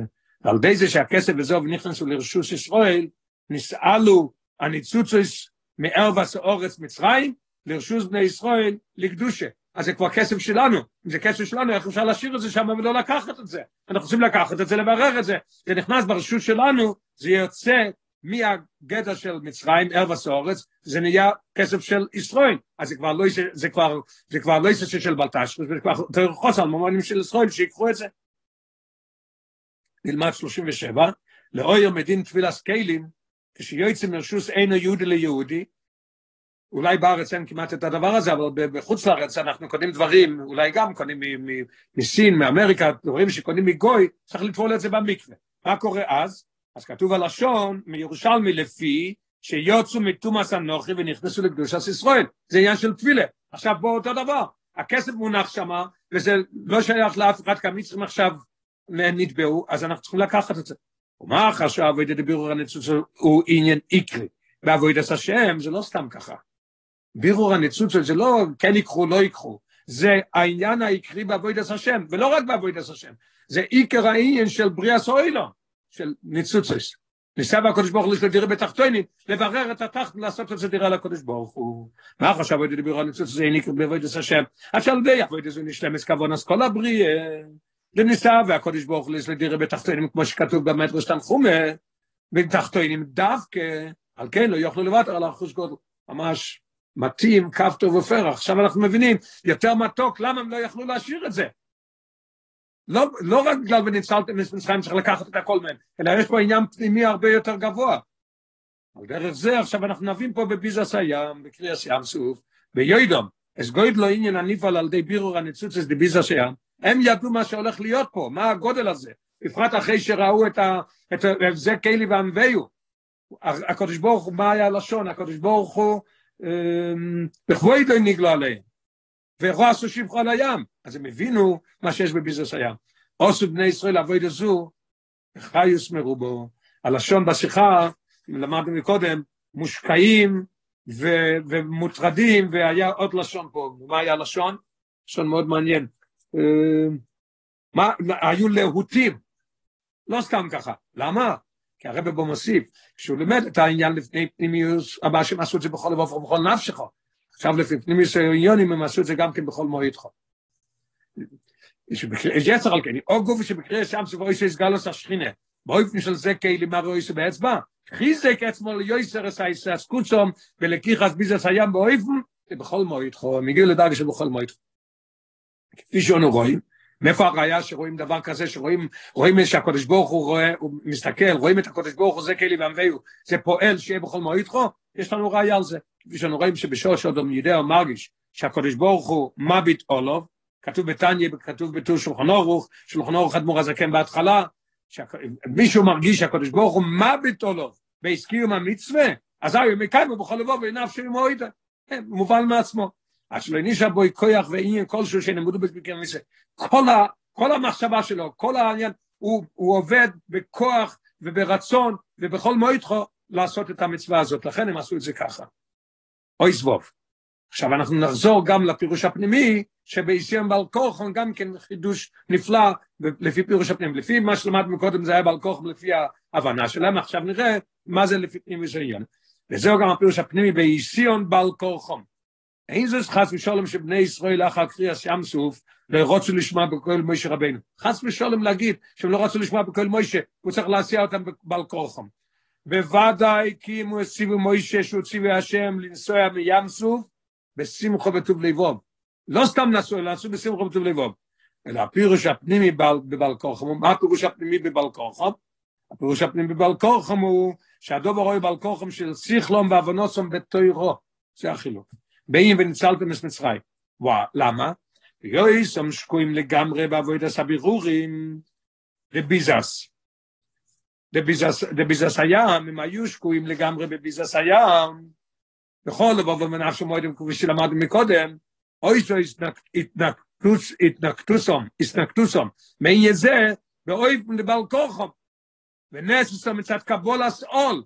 על ידי זה שהכסף וזהו נכנסו לרשוס ישראל, נסעלו הניצוצס מערבס אורץ מצרים לרשוס בני ישראל לקדושה. אז זה כבר כסף שלנו. אם זה כסף שלנו, איך אפשר להשאיר את זה שם ולא לקחת את זה? אנחנו רוצים לקחת את זה, לברר את זה. זה נכנס ברשות שלנו, זה יוצא מהגדע של מצרים, ארבס אורץ, זה נהיה כסף של ישראל. אז זה כבר לא כבר לא של בלטש, זה כבר חוסר על ממונים של ישראל, שיקחו את זה. נלמד 37, לאויר מדין תפילס כלים, כשיועצים מרשוס אינו יהודי ליהודי, אולי בארץ אין כמעט את הדבר הזה, אבל בחוץ לארץ אנחנו קונים דברים, אולי גם קונים מסין, מאמריקה, דברים שקונים מגוי, צריך לטבול את זה במקווה. מה קורה אז? אז כתוב הלשון מירושלמי לפי שיוצאו מתומאס אנוכי ונכנסו לקדושת ישראל. זה עניין של תפילה. עכשיו בואו אותו דבר, הכסף מונח שם, וזה לא שייך לאף אחד, כי המצרים עכשיו נתבעו, אז אנחנו צריכים לקחת את זה. ומה אחר שהאבוידא דבירור הניצוץ הוא עניין עיקרי. בעבודת השם זה לא סתם ככה. בירור הניצוץ זה לא כן ייקחו, לא ייקחו. זה העניין העיקרי בעבודת השם, ולא רק בעבודת השם. זה עיקר העניין של בריאה סוילו, של ניצוצס. ניסה והקדוש ברוך הוא לדירה בתחתונים, לברר את התחת ולעשות את זה דירה לקדוש ברוך הוא. מה חשב עבודת דיבור הניצוץ זה עניין בעבודת השם? עכשיו די עבודת זה נשלמס כבון אז כל הבריאה. וניסה והקדוש ברוך הוא לדירה בתחתונים, כמו שכתוב במטרוס תנחומה, בתחתונים דווקא, על כן לא יוכלו לוותר על האחוז גודל. ממש מתאים, קו טוב ופרח. עכשיו אנחנו מבינים, יותר מתוק, למה הם לא יכלו להשאיר את זה? לא, לא רק בגלל וניצלתם את מצרים צריך לקחת את הכל מהם, אלא יש פה עניין פנימי הרבה יותר גבוה. על דרך זה עכשיו אנחנו נבין פה בביזס הים, בקריאס ים סוף, ביועדום, אז גויד לא עניין הניפל על ידי בירור הניצוצס דביזס הים, הם ידעו מה שהולך להיות פה, מה הגודל הזה, בפרט אחרי שראו את, ה, את זה קיילי וענוויו. הקדוש ברוך הוא, מה היה הלשון? הקדוש ברוך הוא בכבוד לא נגלו עליהם, ורוע עשו שבחו על הים, אז הם הבינו מה שיש בביזוס הים. עשו בני ישראל אבוי דזו, חיוס מרובו, הלשון בשיחה, למדנו מקודם, מושקעים ו- ומוטרדים, והיה עוד לשון פה, מה היה לשון? לשון מאוד מעניין. מה, היו להוטים, לא סתם ככה, למה? כי הרב בו מוסיף, כשהוא לימד את העניין לפני פנימיוס, הבא שהם עשו את זה בכל לבוא ובכל נפשך. עכשיו לפי פנימיוס העניונים הם עשו את זה גם כן בכל מועידך. יש יצר על כן, או גוף שבקריאה שם סבוי שיסגלוס השכינה, באופן של זה כאלי מה רואה באצבע, חיזק עצמו ליוסר את הסקוצום ולקיחס ביזס הים באופן, ובכל מועידך, מגיע לדרגה שבכל מועידך. כפי שאנו רואים, מאיפה הראיה שרואים דבר כזה, שרואים רואים שהקדוש ברוך הוא רואה, הוא מסתכל, רואים את הקדוש ברוך הוא זה כלי ועמביהו, זה פועל שיהיה בכל מועידכו, יש לנו ראיה על זה. כפי שאנו רואים שבשורש אדם יודע ומרגיש שהקדוש ברוך הוא מביט אולוב, כתוב בתניא, כתוב בטור שולחן אורוך, שולחן אורוך אדמו"ר הזקן בהתחלה, מישהו מרגיש שהקדוש ברוך הוא מביט אולוב, בהזכיום המצווה, אז מכאן ובכל לבוא ועיניו של מועידה, מובן מעצמו. אז שלא נישא בוי כוח ועניין כלשהו שנמודו בזבקר מיסה. כל, כל המחשבה שלו, כל העניין, הוא, הוא עובד בכוח וברצון ובכל מועדכו לעשות את המצווה הזאת, לכן הם עשו את זה ככה. אוי זבוב. עכשיו אנחנו נחזור גם לפירוש הפנימי, שבאיסיון בעל כורחון גם כן חידוש נפלא לפי פירוש הפנימי. לפי מה שלמדנו קודם זה היה בעל כורחון לפי ההבנה שלהם, עכשיו נראה מה זה לפי פנימי זה עניין. וזהו גם הפירוש הפנימי באיסיון בעל כורחון. אין זה חס ושלום שבני ישראל אחר קריאס ים סוף לא רצו לשמוע בקול מוישה רבנו. חס ושלום להגיד שהם לא רצו לשמוע בקול מוישה, הוא צריך להסיע אותם בעל כורחם. בוודאי כי אם הוא הציבו מוישה שהוא ציווי השם לנסוע מים סוף בשמחו וטוב לבוב. לא סתם נסעו, אלא נסעו בשמחו וטוב לבוב. אלא הפירוש הפנימי בבעל כורחם, מה הפירוש הפנימי בבעל כורחם? הפירוש הפנימי בבעל כורחם הוא שהדובר רואה בעל כורחם של שיחלום ועוונוסום בתוירו. זה החילוק. באים וניצלתם את מצרים. וואה, למה? יויס הם שקועים לגמרי בעבוד הסבירורים לביזס. לביזס הים, הם היו שקועים לגמרי בביזס הים, בכל לבוא ומנפשו מועדים כפי שלמדנו מקודם, אוי זו התנקטוסום, התנקטוסום, מעין יזה, באויב לבעל כוחם, ונססום מצד קבולס עול,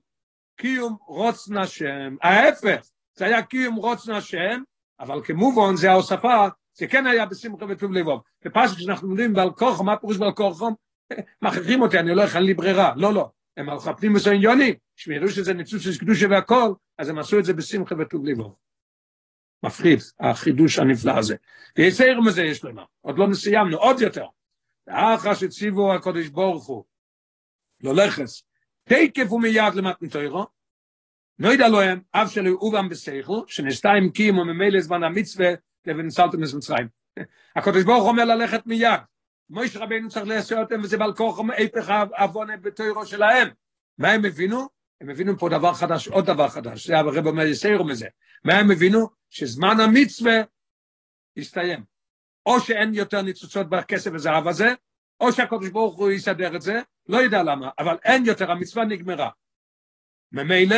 קיום רוצן השם, ההפך, זה היה קיום רוצן השם, אבל כמובן זה ההוספה, זה כן היה בשמחה וטוב לבוב. ופשוט כשאנחנו לומדים בעל כוחם, מה פירוש בעל כוחם? מכריחים אותי, אני לא יכול לי ברירה, לא, לא. הם הלכו פנים וסעניונים, שהם ידעו שזה ניצוץ של קדושה והכל, אז הם עשו את זה בשמחה וטוב לבוב. מפחיד, החידוש הנפלא הזה. ויסער מזה יש למה, עוד לא סיימנו, עוד יותר. ואחר שציבו הקודש ברוך הוא, לא לכס, תקף ומיד למתנתוירו, נוידע להם, אף שלו אובם בסייכו, שנסתה עם קיים וממילא זמן המצווה, ונסלתם מצרים. הקודש ברוך אומר ללכת מיד. מויש רבינו צריך לעשות אותם, וזה בעל כוח איפך אבונה בתוירו שלהם. מה הם הבינו? הם הבינו פה דבר חדש, עוד דבר חדש, זה הרב אומר יסיירו מזה. מה הם הבינו? שזמן המצווה הסתיים. או שאין יותר ניצוצות בכסף וזהב הזה, או שהקדוש ברוך הוא יסדר את זה, לא יודע למה, אבל אין יותר, המצווה נגמרה. ממילא,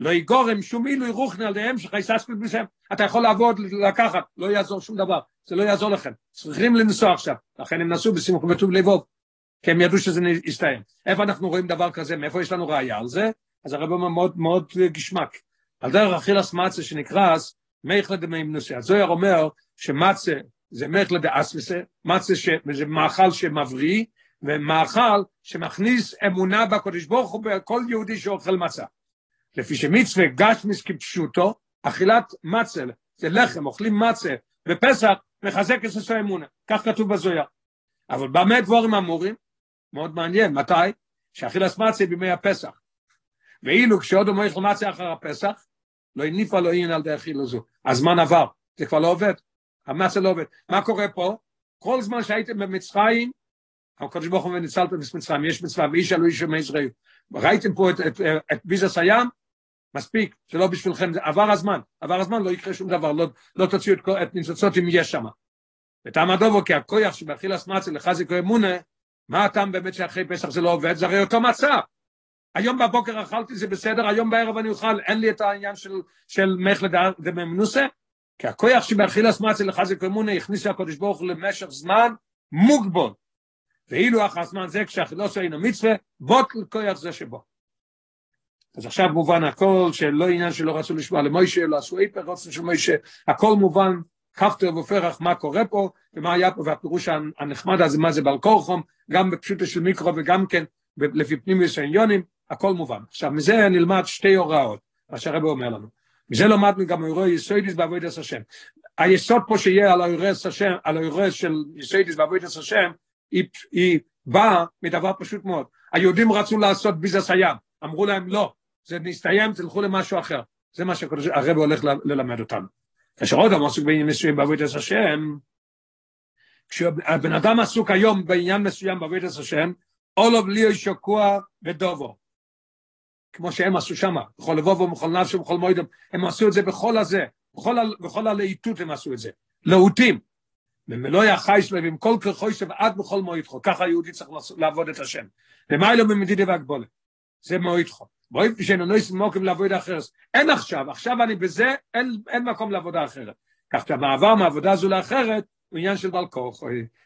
לא יגורם שום אילוי רוחנה עליהם שחייססקות בסם. אתה יכול לעבוד, לקחת, לא יעזור שום דבר, זה לא יעזור לכם. צריכים לנסוע עכשיו, לכן הם נסעו בשמחה וטוב לבוב, כי הם ידעו שזה יסתיים. איפה אנחנו רואים דבר כזה, מאיפה יש לנו ראייה על זה? אז הרב אומר מאוד מאוד גשמק. על דרך אכילס מצה שנקרס, מייכלה דמיימנוסי. הזויר אומר שמצה זה מייכלה דאסוויסה, מצה זה מאכל שמבריא, ומאכל שמכניס אמונה בקודש ברוך הוא בכל יהודי שאוכל מצה. לפי שמצווה גשמיס כפשוטו, אכילת מצה, זה לחם, אוכלים מצה, בפסח מחזק את ססו אמונה, כך כתוב בזויר. אבל במה דבורים אמורים? מאוד מעניין, מתי? שאכילת מצה בימי הפסח. ואילו כשעוד אומר איך מצה אחר הפסח, לא הניפה לו עניין על דרך אילו זו. הזמן עבר, זה כבר לא עובד, המצה לא עובד. מה קורה פה? כל זמן שהייתם במצרים, הקדוש ברוך הוא וניצלתם במצרים, יש מצווה, ואיש עלו איש מישראל. ראיתם פה את, את, את, את ביזס הים, מספיק, זה לא בשבילכם, זה עבר הזמן, עבר הזמן, לא יקרה שום דבר, לא, לא תוציאו את, את ניצוצות אם יש שם. וטעם הדובו, כי הכויח שבאכילס מצה לחזיק אמונה, מה הטעם באמת שאחרי פסח זה לא עובד? זה הרי אותו מצב. היום בבוקר אכלתי זה בסדר, היום בערב אני אוכל, אין לי את העניין של, של מחלה דממנוסה, כי הכויח שבאכילס מצה לחזיק אמונה הכניסו הקדוש ברוך הוא למשך זמן מוגבול. ואילו אחר זמן זה כשהחילוס אינו מצווה, בוטל כויח זה שבו. אז עכשיו מובן הכל שלא עניין שלא רצו לשמוע למוישה, לא עשו איפר, רוצים של מוישה, הכל מובן, כפתר ופרח מה קורה פה, ומה היה פה, והפירוש הנחמד הזה, מה זה בעל כורחום, גם בפשוטו של מיקרו וגם כן לפי פנימיוס העניונים, הכל מובן. עכשיו, מזה נלמד שתי הוראות, מה שהרבא אומר לנו. מזה למדנו גם אירוע יסוידיס בעבודת השם. היסוד פה שיהיה על האירוע השם, על האירוע של יסוידיס בעבודת השם, היא, היא באה מדבר פשוט מאוד. היהודים רצו לעשות ביזס הים, אמרו להם לא, זה נסתיים, תלכו למשהו אחר. זה מה שהרב הולך ללמד אותנו. כאשר עוד עמוס בעניין מסוים בעבודת השם, כשהבן אדם עסוק היום בעניין מסוים בעבודת השם, אולוב ליאו שקוע ודובו. כמו שהם עשו שם, בכל לבובו, בכל נפשו, בכל מוידם, הם עשו את זה בכל הזה, בכל, בכל הלהיטות הם עשו את זה, להוטים. ומלוא החי שלו, ועם כל כרחוי שלו, עד בכל מועדכו, ככה היהודי צריך לעבוד את השם. ומה אלו במדידה והגבולת? זה מועדכו. בואי נויס מוקם לעבודה אחרת. אין עכשיו, עכשיו אני בזה, אין, אין מקום לעבודה אחרת. כך שהמעבר מעבודה זו לאחרת הוא עניין של בעל כוח.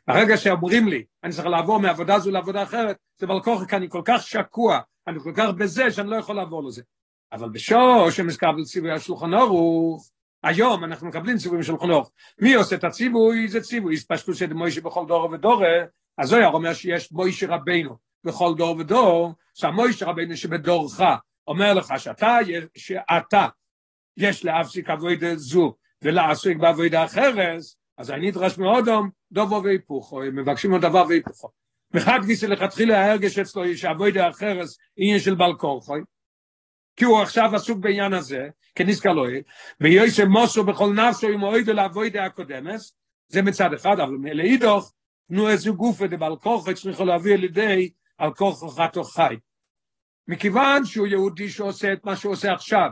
ברגע שאומרים לי, אני צריך לעבור מעבודה זו לעבודה אחרת, זה בעל כוח, כי אני כל כך שקוע, אני כל כך בזה שאני לא יכול לעבור לזה. אבל בשור שמזכבל ציווי השולחן אורוך, היום אנחנו מקבלים ציוויים של אורוך. מי עושה את הציווי? זה ציווי. פשטו שדמוישה בכל דור ודור, אז זוהר אומר שיש מוישה רבינו. בכל דור ודור, שהמוישה רבינו שבדורך אומר לך שאתה, שאתה יש להפסיק עבודה זו ולעסוק בעבודה אחרת, אז אני נדרש מאודום דובו והיפוכו, הם מבקשים עוד דבר והיפוכו. מחד גיסא לכתחילה ההרגש אצלו יש עבודה אחרת עניין של בעל כורחוי, כי הוא עכשיו עסוק בעניין הזה, כנזכר לא יהיה, ויועסה מוסו בכל נפשו עם אוידו לעבודה הקודמת, זה מצד אחד, אבל לאידוך, תנו איזה גופה דבעל כורחוי צריכו להביא על ידי על כוח חתו חי. מכיוון שהוא יהודי שעושה את מה שהוא עושה עכשיו,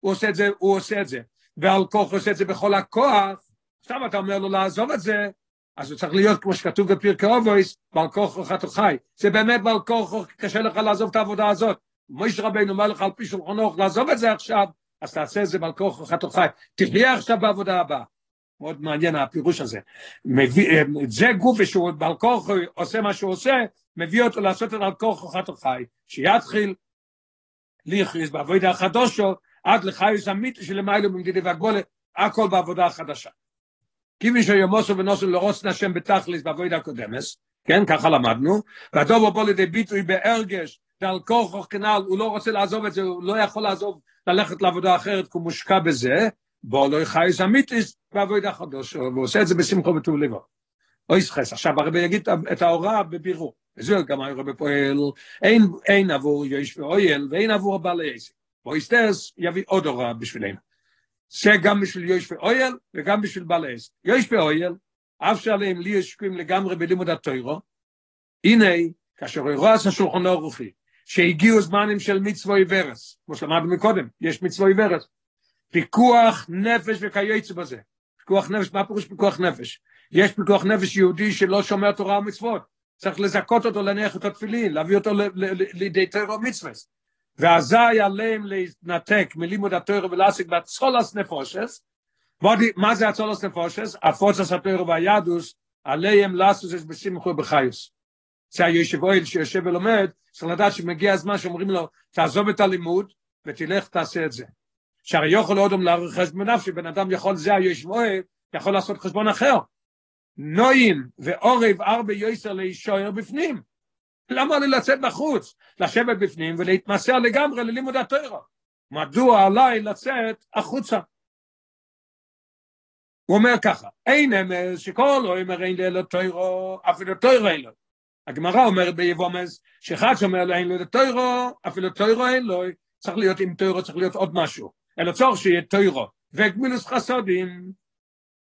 הוא עושה את זה, הוא עושה את זה, ועל כוח עושה את זה בכל הכוח, עכשיו אתה אומר לו לעזוב את זה, אז הוא צריך להיות כמו שכתוב בפרקי אובויס, בעל כוח אתה חי. זה באמת בעל כוח, קשה לך לעזוב את העבודה הזאת. מויש רבינו אומר לך על פי שולחנו, לעזוב את זה עכשיו, אז תעשה את זה בעל כוח אתה חי. תחיה עכשיו בעבודה הבאה. מאוד מעניין הפירוש הזה. מביא, זה גוף שהוא בעל כוח עושה מה שהוא עושה, מביא אותו לעשות את על כוח אתה חי. שיתחיל ליכריז בעבודה החדושו, עד לחיוס אמיתי שלמיילו במדידי והגבולת, הכל בעבודה החדשה. כיוון שיומוסו ונוסו לרוץ נשם בתכליס בעבודה הקודמת, כן, ככה למדנו, והדובו בוא לידי ביטוי בהרגש, ועל כוח כנ"ל, הוא לא רוצה לעזוב את זה, הוא לא יכול לעזוב ללכת לעבודה אחרת, כי הוא מושקע בזה, בוא לא חייס אמיתיס בעבודה חדושו, והוא עושה את זה בשמחו וטוב לבו. אוי סחס, עכשיו הרבי יגיד את ההוראה בבירור. וזה גם הרבי פועל, אין, אין עבור יויש ואויל, ואין עבור בעלי עסק. בויסטרס יביא עוד הוראה בשבילנו. זה גם בשביל יויש ואויל, וגם בשביל בעלי עסק. יויש ואויל, אף שעליהם לי יש שקועים לגמרי בלימוד התוירו, הנה, כאשר הוא רואה את השולחון הרוחי, שהגיעו זמנים של מצווי ורס, כמו שלמדנו מקודם, יש מצווי ורס, פיקוח נפש וכיוצא בזה. פיקוח נפש, מה פירוש פיקוח נפש? יש פיקוח נפש יהודי שלא שומר תורה ומצוות, צריך לזכות אותו להניח את התפילין, להביא אותו לידי תורה ומצוות. ואזי עליהם להתנתק מלימוד התורה ולהשיג בצולס נפושס, מה זה הצולס נפושס? הפוצס התורה והיהדוס, עליהם לעשות את בשמחו ובחיוס. זה היושב אוהל שיושב ולומד, צריך לדעת שמגיע הזמן שאומרים לו, תעזוב את הלימוד ותלך תעשה את זה. שהרי יכול אודם לערוך חשבון נפשי, בן אדם יכול, זה היושב אוהל, יכול לעשות חשבון אחר. נועים ועורב ארבע יויסר להישאר בפנים. למה לי לצאת בחוץ? לשבת בפנים ולהתמסר לגמרי ללימוד התורה. מדוע עליי לצאת החוצה? הוא אומר ככה, אין אמס שכל אומר אין לי אלא תוירו, אפילו תוירו אין לו. הגמרא אומרת ביבומס, שאחד שאומר לו אין לו תוירו, אפילו תוירו אין לו, צריך להיות עם תוירו, צריך להיות עוד משהו. אלא צורך שיהיה תוירו. וגמילוס חסודים,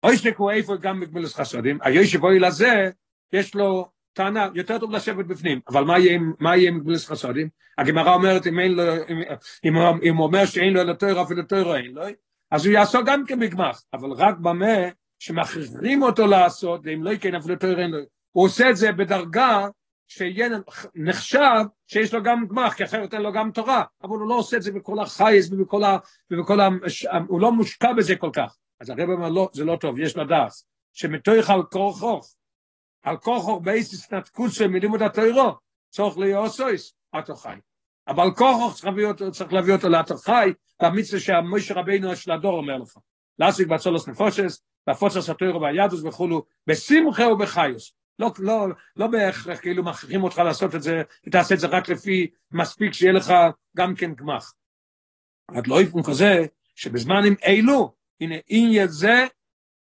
אוי שקו איפה גם בגמילוס חסודים, היושב אוהל הזה, יש לו טענה, יותר טוב לשבת בפנים, אבל מה יהיה, עם גמילוס חסודים? הגמרא אומרת, אם, אין לו, אם, הוא אומר שאין לו אלא תוירו, אפילו תוירו אין לו, אז הוא יעשו גם כמגמח, אבל רק במה שמכריחים אותו לעשות, ואם לא יקן אפילו תוירו אין לו, הוא עושה את זה בדרגה שיהיה נחשב שיש לו גם גמח, כי אחרת אין לו גם תורה, אבל הוא לא עושה את זה בכל החייס ובכל ה... ובכל ה... הוא לא מושקע בזה כל כך. אז הרב אומר, לא, זה לא טוב, יש לדעת, שמתוך על כורחוך, על כורחוך בייסיס נתקוס מלימוד התוירו, צורך ליאוסויס, אתו חי. אבל כורחוך צריך להביא אותו, צריך להביא אותו לאתו חי, והמצווה שהמוישה רבינו של הדור אומר לך. להשיג בצולוס נפושס, והפוצס התוירו והידוס וכולו, בשמחה ובחיוס. לא, לא, לא בהכרח כאילו מכריחים אותך לעשות את זה, ותעשה את זה רק לפי מספיק שיהיה לך גם כן גמח. עד לא יפון כזה, שבזמנים אלו, הנה עניין זה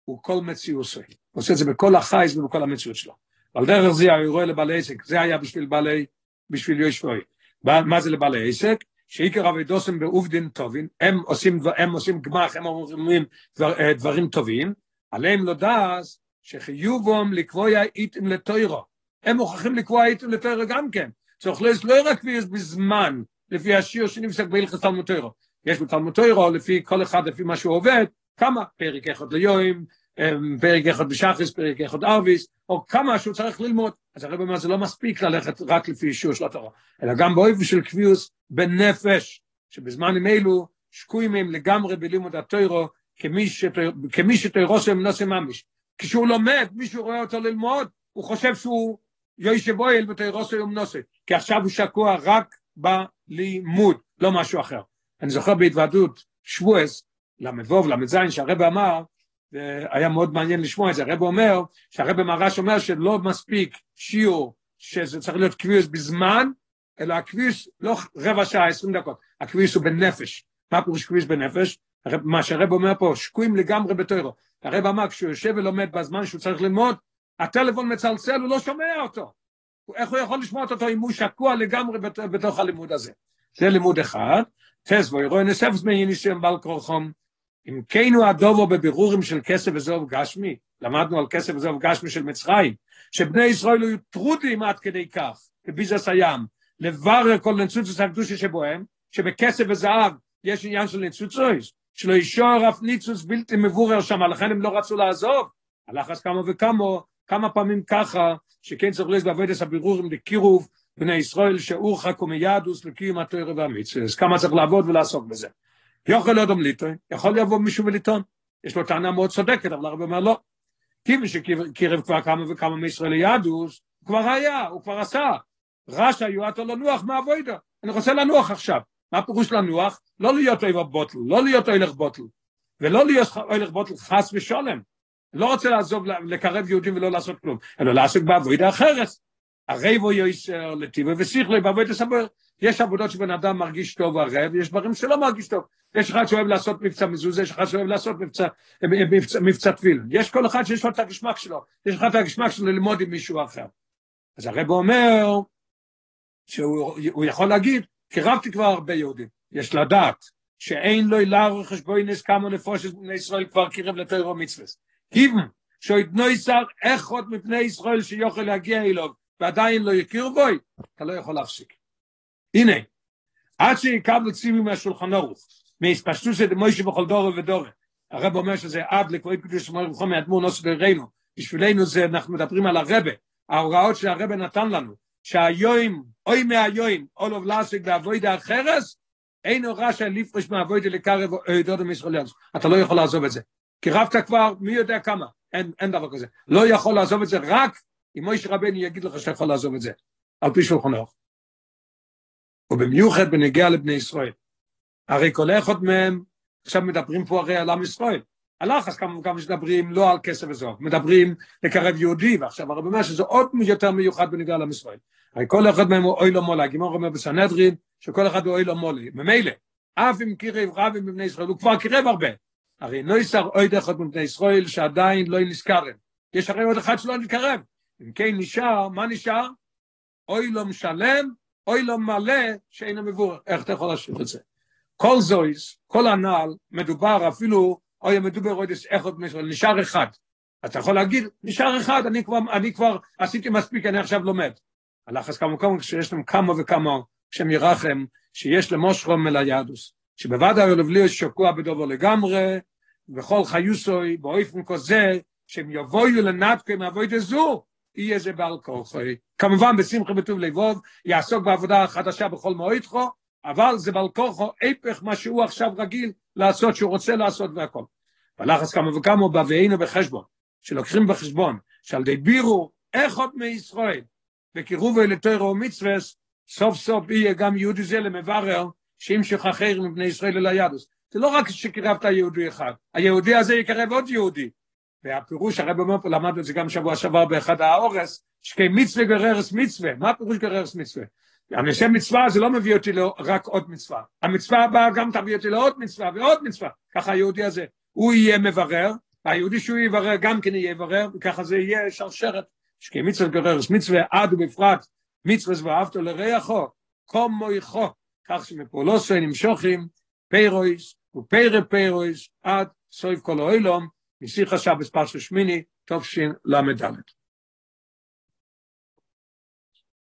הוא כל מציאוסי. הוא עושה את זה בכל החייס ובכל המציאות שלו. על דרך זה הוא רואה לבעלי עסק, זה היה בשביל בעלי, בשביל יושבוי. מה זה לבעלי עסק? שעיקר אבידוסם בעובדין טובים, הם עושים, הם עושים גמח, הם אומרים דבר, אה, דברים טובים, עליהם לא דעס שחיובום לקבוע איתם לתוירו. הם מוכרחים לקבוע איתם לתוירו גם כן. צריך לא רק בזמן, לפי השיר שנפסק בהלכס תלמוד תוירו. יש בתלמוד תוירו, לפי כל אחד, לפי מה שהוא עובד, כמה, פרק אחד ליום, פרק אחד בשחס, פרק אחד ארביס, או כמה שהוא צריך ללמוד. אז הרב אומר, זה לא מספיק ללכת רק לפי אישור של התורה, אלא גם באויב של קביוס בנפש, שבזמנים אלו שקועים הם לגמרי בלימוד התוירו, כמי שתוירו שהם נושא ממש. כשהוא לומד, מישהו רואה אותו ללמוד, הוא חושב שהוא יושב אוהל ותוירו שהם נושא, כי עכשיו הוא שקוע רק בלימוד, לא משהו אחר. אני זוכר בהתוועדות שבועס, ל"ו, ל"ז, שהרבא אמר, היה מאוד מעניין לשמוע את זה, הרב אומר, שהרב מרש אומר שלא מספיק שיעור, שזה צריך להיות קביוס בזמן, אלא הקביוס לא רבע שעה, עשרים דקות, הקביוס הוא בנפש. מה פירוש קביוס בנפש? הרב, מה שהרב אומר פה, שקועים לגמרי בתוירו. הרב אמר, כשהוא יושב ולומד בזמן שהוא צריך ללמוד, הטלפון מצלצל, הוא לא שומע אותו. איך הוא יכול לשמוע אותו אם הוא שקוע לגמרי בתוך הלימוד הזה? זה לימוד אחד. תסבו, ירוי נספס מייניסים בעל כורחום, אם כן הוא הדובו בבירורים של כסף וזוב גשמי, למדנו על כסף וזוב גשמי של מצרים, שבני ישראל היו טרודים עד כדי כך, בביזס הים, לברר כל נצוצוס הקדושה שבוהם, שבכסף וזהב יש עניין של נצוצוס, שלא ישור אף ניצוס בלתי מבורר שם, לכן הם לא רצו לעזוב. הלחץ כמה וכמה, כמה פעמים ככה, שכן צריך להיות בעבודת הבירורים לקירוב בני ישראל שאורחק ומיהדוס לקיום התוירה והמצווה. אז כמה צריך לעבוד ולעסוק בזה. יכול להיות אומליטוי, יכול לבוא מישהו ולטעון. יש לו טענה מאוד צודקת, אבל הרבה אומר לא. כי מי שקירב כבר כמה וכמה מישראל ליהדוס, הוא כבר היה, הוא כבר עשה. רשע יועטו לנוח מהווידה. אני רוצה לנוח עכשיו. מה פירוש לנוח? לא להיות אוהב בוטל, לא להיות אוהלך בוטל. ולא להיות אוהלך בוטל חס ושולם. לא רוצה לעזוב, לקרב יהודים ולא לעשות כלום, אלא לעסוק בעבודה אחרת. הרי בו יויסר לטיבו ושכלו בעבודה סבור. יש עבודות שבן אדם מרגיש טוב ערב, יש דברים שלא מרגיש טוב. יש אחד שאוהב לעשות מבצע מזוזה, יש אחד שאוהב לעשות מבצע, מבצע, מבצע תפיל. יש כל אחד שיש לו את הגשמק שלו, יש אחד את הגשמק שלו ללמוד עם מישהו אחר. אז הרב אומר שהוא יכול להגיד, קירבתי כבר הרבה יהודים. יש לדעת שאין לו אילר חשבוינס כמה נפושת בני ישראל כבר קירב לתוירו מצווה. כיוון שאיתנו ישר אחד מפני ישראל שיוכל להגיע אליו ועדיין לא יכיר בוי, אתה לא יכול להפסיק. הנה, עד שיקבלו ציבים מהשולחן אורוך, מהספשטות של מוישה בכל דור ודור, הרב אומר שזה עד לקרואי קדוש אמר רוחו מאדמור נוסו דרנו, בשבילנו זה, אנחנו מדברים על הרבה, ההוראות שהרבה נתן לנו, שהיואים, אוי מהיואים, אולוב לעסק בעבודה אחרס, אין הוראה של לפרש מעבודה לקרב עדות המשרליות. אתה לא יכול לעזוב את זה. כי רבת כבר, מי יודע כמה, אין, אין דבר כזה. לא יכול לעזוב את זה רק אם מוישה רבני יגיד לך שאתה יכול לעזוב את זה, על פי שולחן אורך. ובמיוחד בנגיע לבני ישראל. הרי כל אחד מהם, עכשיו מדברים פה הרי על עם ישראל. על כמה וכמה שמדברים לא על כסף וזוהר, מדברים לקרב יהודי, ועכשיו הרב אומר שזה עוד יותר מיוחד בנגיע לעם ישראל. הרי כל אחד מהם הוא אוי לו מולה, הגימור אומר בסנהדרין, שכל אחד הוא אוי לו מולה. ממילא, אף אם קירב רב עם בני ישראל, הוא כבר קירב הרבה. הרי לא ישר עוד אחד מבני ישראל שעדיין לא נזכרם. יש הרי עוד אחד שלא נתקרב. אם כן נשאר, מה נשאר? אוי לא משלם, אוי לא מלא, שאין המבורר. איך אתה יכול להשאיר את זה? כל זויס, כל הנעל, מדובר אפילו, אוי מדובר עוד אחד מישראל, נשאר אחד. אתה יכול להגיד, נשאר אחד, אני כבר, אני כבר עשיתי מספיק, אני עכשיו לומד. הלחץ וכמה, כשיש להם כמה וכמה, כשהם ירחם, שיש למושכם אל היהדוס. שבוודאי לבלי שקוע בדובר לגמרי, וכל חיוסוי, באופן כזה, שהם יבואו לנתקו עם אבוי דזו, יהיה זה בעל כוחי. כמובן בשמחה בטוב לבוב, יעסוק בעבודה החדשה בכל מועדכו, אבל זה בעל כוחו הפך מה שהוא עכשיו רגיל לעשות, שהוא רוצה לעשות והכל. ולחץ כמה וכמה בהבאינו בחשבון, שלוקחים בחשבון, שעל די בירו איך עוד מישראל, וקירובו לתוירו ומצווה, סוף סוף יהיה גם יהודי זה למברר, שימשך אחר מבני ישראל אל היהדוס. זה לא רק שקירבת יהודי אחד, היהודי הזה יקרב עוד יהודי. והפירוש, הרב אומר פה, למדנו את זה גם שבוע שעבר באחד האורס, שכי מצווה גררס מצווה, מה הפירוש גררס מצווה? הנושא מצווה זה לא מביא אותי רק עוד מצווה, המצווה הבאה גם תביא אותי לעוד מצווה ועוד מצווה, ככה היהודי הזה, הוא יהיה מברר, והיהודי שהוא יברר גם כן יהיה מברר, וככה זה יהיה שרשרת, שכי מצווה גררס מצווה, עד ובפרט מצווה ואהבתו לרעכו, קום מויכו, כך שמפעולוסי נמשוכים, פיירויס ופיירה פיירויס, עד סויב כל האוילום, משיחה שבס פרשת שמיני, תופשין למדלת.